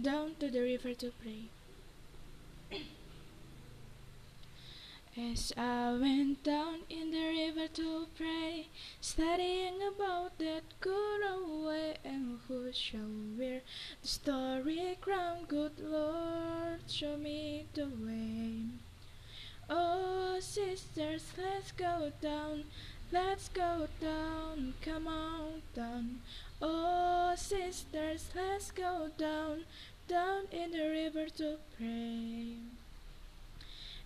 down to the river to pray. As I went down in the river to pray, studying about that good old way, and who shall wear the starry crown? Good Lord, show me the way. Oh, sisters, let's go down, let's go down, come on down. Oh, sisters, let's go down, down in the river to pray.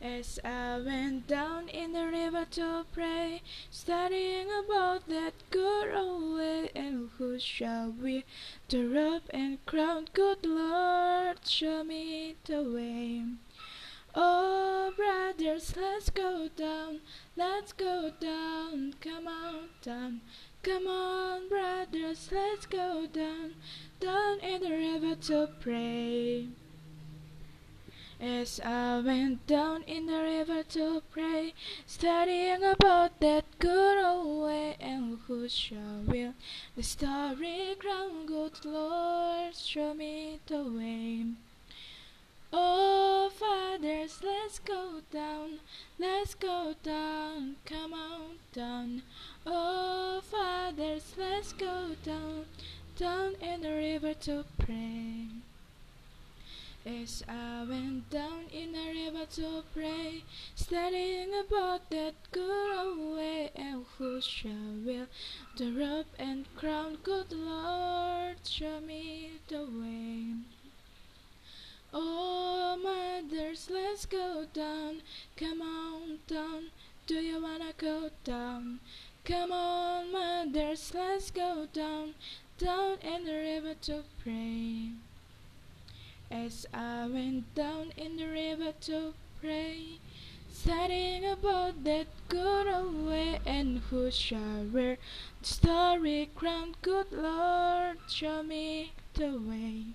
As I went down in the river to pray, studying about that good old way, and who shall wear the robe and crown? Good Lord, show me the way. Oh, brothers, let's go down, let's go down, come on down, come on, brothers, let's go down, down in the river to pray. As I went down in the river to pray, studying about that good old way, and who shall wield the starry crown? Good Lord, show me the way. Let's go down, come on down. Oh, fathers, let's go down, down in the river to pray. As I went down in the river to pray, studying about that good old way, and who shall wield the robe and crown? Good Lord, show me the way. Oh, mothers, let's go down, come on down. Do you wanna go down? Come on, mothers, let's go down, down in the river to pray. As I went down in the river to pray, studying about that good old way, and who shall wear the starry crown? Good Lord, show me the way.